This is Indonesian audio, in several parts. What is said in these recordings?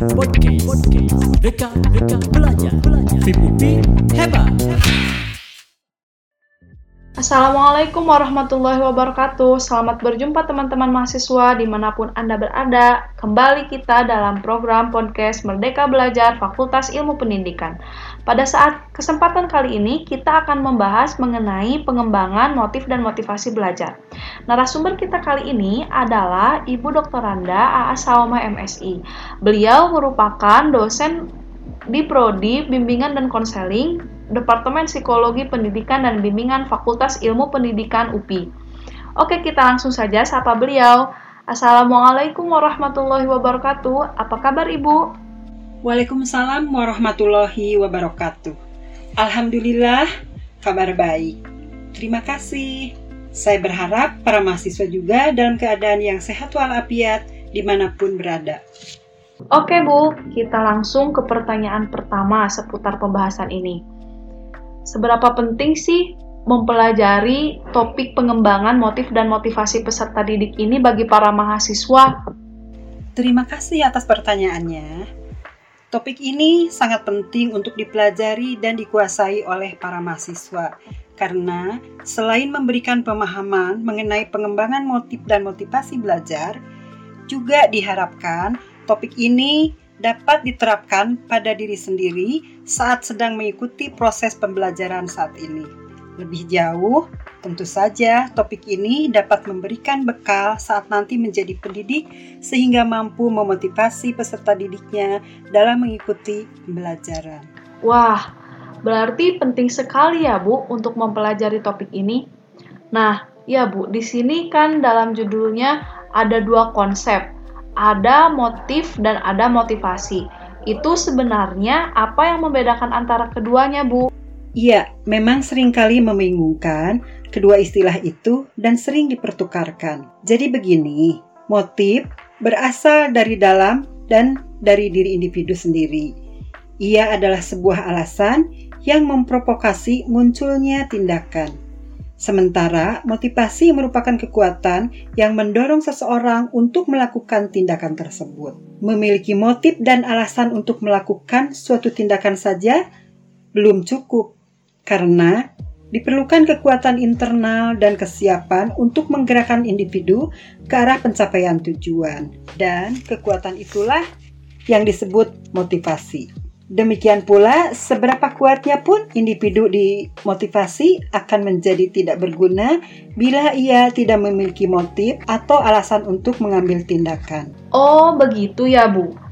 Podcast. Podcast. Belajar, belajar. Assalamualaikum warahmatullahi wabarakatuh Selamat berjumpa teman-teman mahasiswa di mana pun Anda berada Kembali kita dalam program podcast Merdeka Belajar Fakultas Ilmu Pendidikan Pada saat kesempatan kali ini kita akan membahas mengenai pengembangan motif dan motivasi belajar Narasumber kita kali ini adalah Ibu Dr. Randa A.A. Sawama MSI Beliau merupakan dosen di Prodi Bimbingan dan Konseling Departemen Psikologi Pendidikan dan Bimbingan Fakultas Ilmu Pendidikan UPI. Oke, kita langsung saja sapa beliau. Assalamualaikum warahmatullahi wabarakatuh. Apa kabar Ibu? Waalaikumsalam warahmatullahi wabarakatuh. Alhamdulillah, kabar baik. Terima kasih. Saya berharap para mahasiswa juga dalam keadaan yang sehat walafiat di mana pun berada. Oke Bu, kita langsung ke pertanyaan pertama seputar pembahasan ini. Seberapa penting sih mempelajari topik pengembangan motif dan motivasi peserta didik ini bagi para mahasiswa? Terima kasih atas pertanyaannya. Topik ini sangat penting untuk dipelajari dan dikuasai oleh para mahasiswa karena selain memberikan pemahaman mengenai pengembangan motif dan motivasi belajar, juga diharapkan topik ini dapat diterapkan pada diri sendiri saat sedang mengikuti proses pembelajaran saat ini. Lebih jauh, tentu saja topik ini dapat memberikan bekal saat nanti menjadi pendidik sehingga mampu memotivasi peserta didiknya dalam mengikuti pembelajaran. Wah, berarti penting sekali ya Bu untuk mempelajari topik ini. Nah, ya Bu, di sini kan dalam judulnya ada dua konsep, ada motif dan ada motivasi. Itu sebenarnya apa yang membedakan antara keduanya, Bu? Iya, memang sering kali membingungkan kedua istilah itu dan sering dipertukarkan. Jadi begini, motif berasal dari dalam dan dari diri individu sendiri. Ia adalah sebuah alasan yang memprovokasi munculnya tindakan. Sementara motivasi merupakan kekuatan yang mendorong seseorang untuk melakukan tindakan tersebut. Memiliki motif dan alasan untuk melakukan suatu tindakan saja belum cukup, karena diperlukan kekuatan internal dan kesiapan untuk menggerakkan individu ke arah pencapaian tujuan, dan kekuatan itulah yang disebut motivasi. Demikian pula, seberapa kuatnya pun individu dimotivasi akan menjadi tidak berguna bila ia tidak memiliki motif atau alasan untuk mengambil tindakan. Oh, begitu ya, Bu.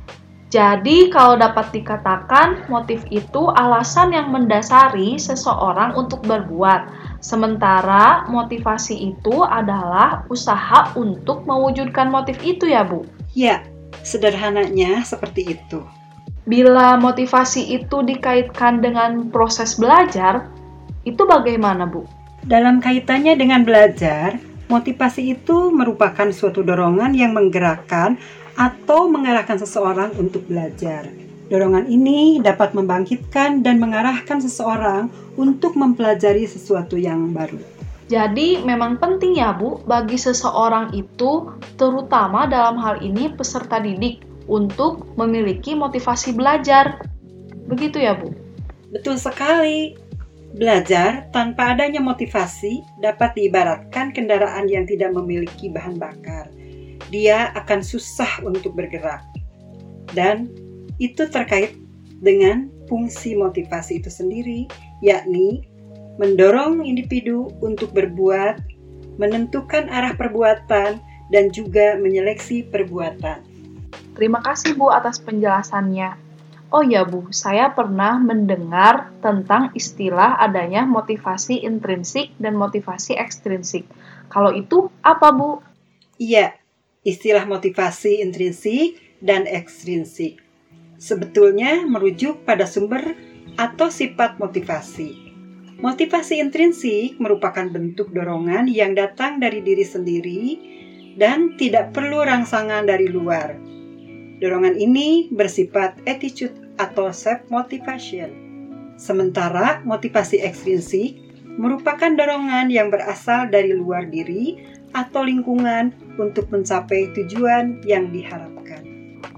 Jadi, kalau dapat dikatakan, motif itu alasan yang mendasari seseorang untuk berbuat, sementara motivasi itu adalah usaha untuk mewujudkan motif itu, ya, Bu? Ya, sederhananya seperti itu. Bila motivasi itu dikaitkan dengan proses belajar, itu bagaimana, Bu? Dalam kaitannya dengan belajar, motivasi itu merupakan suatu dorongan yang menggerakkan atau mengarahkan seseorang untuk belajar. Dorongan ini dapat membangkitkan dan mengarahkan seseorang untuk mempelajari sesuatu yang baru. Jadi, memang penting ya, Bu, bagi seseorang itu, terutama dalam hal ini peserta didik, untuk memiliki motivasi belajar. Begitu ya, Bu? Betul sekali. Belajar tanpa adanya motivasi dapat diibaratkan kendaraan yang tidak memiliki bahan bakar. Dia akan susah untuk bergerak. Dan itu terkait dengan fungsi motivasi itu sendiri, yakni mendorong individu untuk berbuat, menentukan arah perbuatan, dan juga menyeleksi perbuatan. Terima kasih Bu atas penjelasannya. Oh ya Bu, saya pernah mendengar tentang istilah adanya motivasi intrinsik dan motivasi ekstrinsik. Kalau itu apa Bu? Iya, istilah motivasi intrinsik dan ekstrinsik. Sebetulnya merujuk pada sumber atau sifat motivasi. Motivasi intrinsik merupakan bentuk dorongan yang datang dari diri sendiri dan tidak perlu rangsangan dari luar Dorongan ini bersifat attitude atau self-motivation. Sementara motivasi ekstrinsik merupakan dorongan yang berasal dari luar diri atau lingkungan untuk mencapai tujuan yang diharapkan.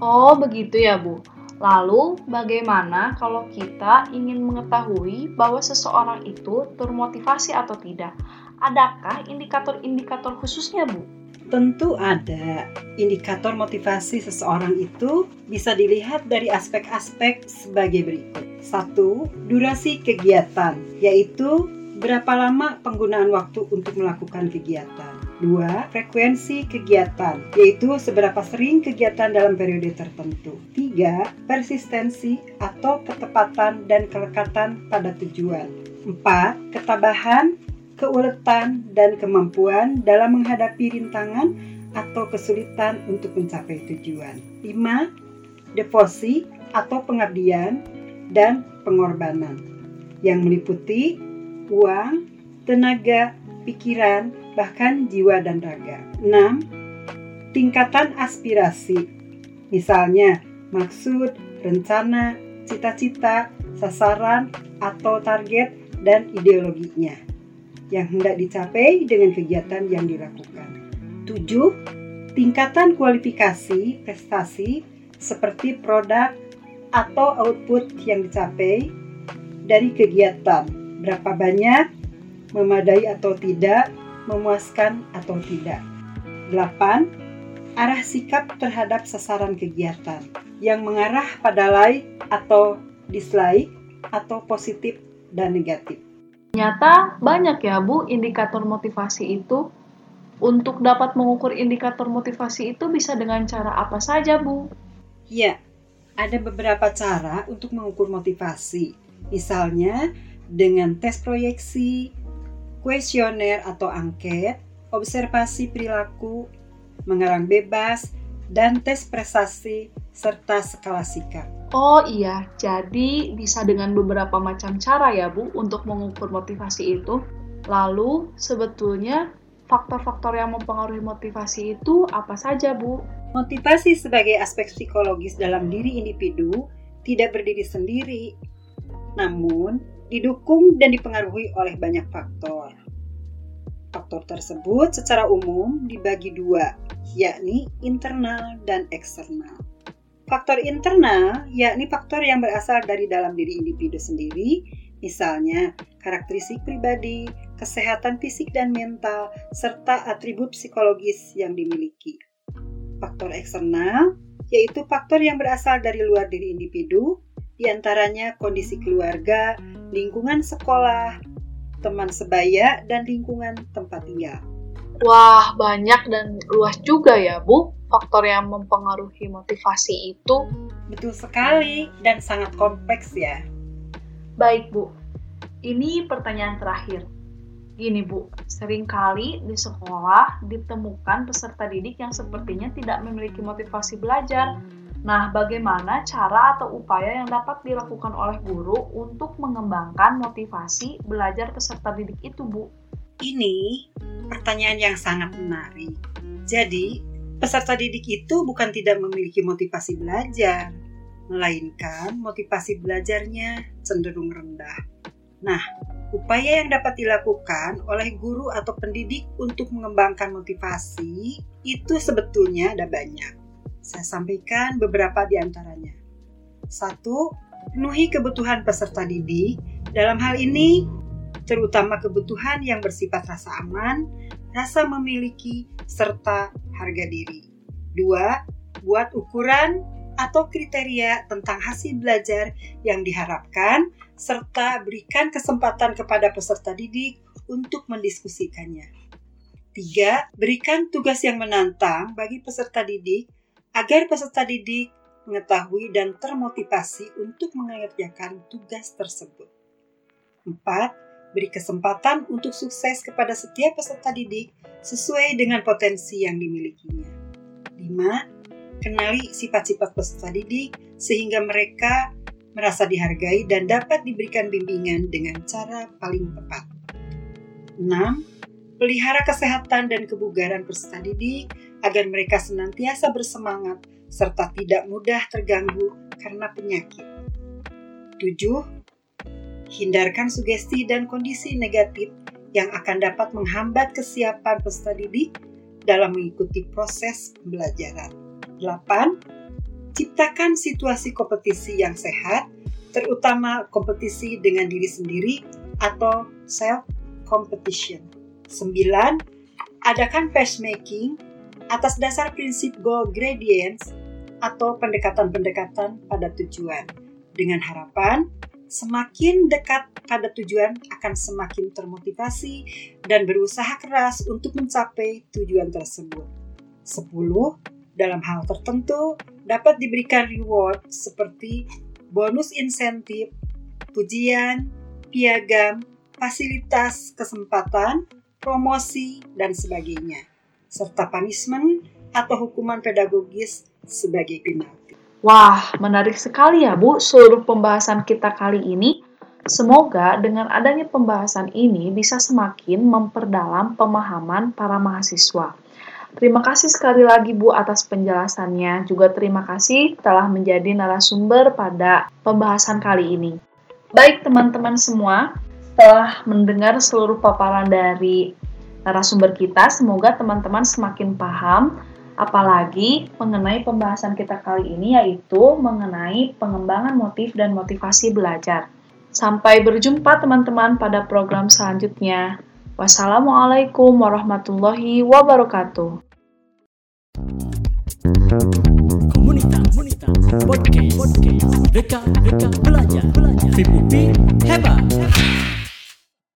Oh, begitu ya, Bu. Lalu, bagaimana kalau kita ingin mengetahui bahwa seseorang itu termotivasi atau tidak? Adakah indikator-indikator khususnya, Bu? Tentu ada. Indikator motivasi seseorang itu bisa dilihat dari aspek-aspek sebagai berikut. Satu, durasi kegiatan, yaitu berapa lama penggunaan waktu untuk melakukan kegiatan. Dua, frekuensi kegiatan, yaitu seberapa sering kegiatan dalam periode tertentu. Tiga, persistensi atau ketepatan dan kelekatan pada tujuan. Empat, ketabahan keuletan, dan kemampuan dalam menghadapi rintangan atau kesulitan untuk mencapai tujuan. 5. Devosi atau pengabdian dan pengorbanan yang meliputi uang, tenaga, pikiran, bahkan jiwa dan raga. 6. Tingkatan aspirasi, misalnya maksud, rencana, cita-cita, sasaran, atau target, dan ideologinya yang hendak dicapai dengan kegiatan yang dilakukan. 7. Tingkatan kualifikasi prestasi seperti produk atau output yang dicapai dari kegiatan. Berapa banyak, memadai atau tidak, memuaskan atau tidak. 8. Arah sikap terhadap sasaran kegiatan yang mengarah pada like atau dislike atau positif dan negatif. Ternyata banyak ya Bu indikator motivasi itu. Untuk dapat mengukur indikator motivasi itu bisa dengan cara apa saja Bu? Ya, ada beberapa cara untuk mengukur motivasi. Misalnya dengan tes proyeksi, kuesioner atau angket, observasi perilaku, mengarang bebas, dan tes prestasi serta skala sikap. Oh iya, jadi bisa dengan beberapa macam cara ya Bu untuk mengukur motivasi itu. Lalu sebetulnya faktor-faktor yang mempengaruhi motivasi itu apa saja Bu? Motivasi sebagai aspek psikologis dalam diri individu tidak berdiri sendiri, namun didukung dan dipengaruhi oleh banyak faktor. Faktor tersebut secara umum dibagi dua, yakni internal dan eksternal. Faktor internal yakni faktor yang berasal dari dalam diri individu sendiri, misalnya karakteristik pribadi, kesehatan fisik dan mental, serta atribut psikologis yang dimiliki. Faktor eksternal yaitu faktor yang berasal dari luar diri individu, di antaranya kondisi keluarga, lingkungan sekolah, teman sebaya, dan lingkungan tempat tinggal. Wah, banyak dan luas juga ya, Bu faktor yang mempengaruhi motivasi itu? Betul sekali dan sangat kompleks ya. Baik, Bu. Ini pertanyaan terakhir. Gini, Bu, sering kali di sekolah ditemukan peserta didik yang sepertinya tidak memiliki motivasi belajar. Nah, bagaimana cara atau upaya yang dapat dilakukan oleh guru untuk mengembangkan motivasi belajar peserta didik itu, Bu? Ini pertanyaan yang sangat menarik. Jadi, Peserta didik itu bukan tidak memiliki motivasi belajar, melainkan motivasi belajarnya cenderung rendah. Nah, upaya yang dapat dilakukan oleh guru atau pendidik untuk mengembangkan motivasi itu sebetulnya ada banyak. Saya sampaikan beberapa di antaranya. Satu, penuhi kebutuhan peserta didik. Dalam hal ini, terutama kebutuhan yang bersifat rasa aman, rasa memiliki, serta harga diri. Dua, buat ukuran atau kriteria tentang hasil belajar yang diharapkan, serta berikan kesempatan kepada peserta didik untuk mendiskusikannya. Tiga, berikan tugas yang menantang bagi peserta didik agar peserta didik mengetahui dan termotivasi untuk mengerjakan tugas tersebut. Empat, beri kesempatan untuk sukses kepada setiap peserta didik sesuai dengan potensi yang dimilikinya. 5. Kenali sifat-sifat peserta didik sehingga mereka merasa dihargai dan dapat diberikan bimbingan dengan cara paling tepat. 6. Pelihara kesehatan dan kebugaran peserta didik agar mereka senantiasa bersemangat serta tidak mudah terganggu karena penyakit. 7 Hindarkan sugesti dan kondisi negatif yang akan dapat menghambat kesiapan peserta didik dalam mengikuti proses pembelajaran. 8. Ciptakan situasi kompetisi yang sehat, terutama kompetisi dengan diri sendiri atau self competition. 9. Adakan matchmaking atas dasar prinsip goal gradients atau pendekatan-pendekatan pada tujuan dengan harapan semakin dekat pada tujuan akan semakin termotivasi dan berusaha keras untuk mencapai tujuan tersebut. 10. Dalam hal tertentu dapat diberikan reward seperti bonus insentif, pujian, piagam, fasilitas kesempatan, promosi, dan sebagainya, serta punishment atau hukuman pedagogis sebagai penalti. Wah, menarik sekali ya Bu seluruh pembahasan kita kali ini. Semoga dengan adanya pembahasan ini bisa semakin memperdalam pemahaman para mahasiswa. Terima kasih sekali lagi Bu atas penjelasannya. Juga terima kasih telah menjadi narasumber pada pembahasan kali ini. Baik teman-teman semua, setelah mendengar seluruh paparan dari narasumber kita, semoga teman-teman semakin paham apalagi mengenai pembahasan kita kali ini yaitu mengenai pengembangan motif dan motivasi belajar. Sampai berjumpa teman-teman pada program selanjutnya. Wassalamualaikum warahmatullahi wabarakatuh. Podcast, podcast, dekat, dekat, belajar, belajar. Hebat.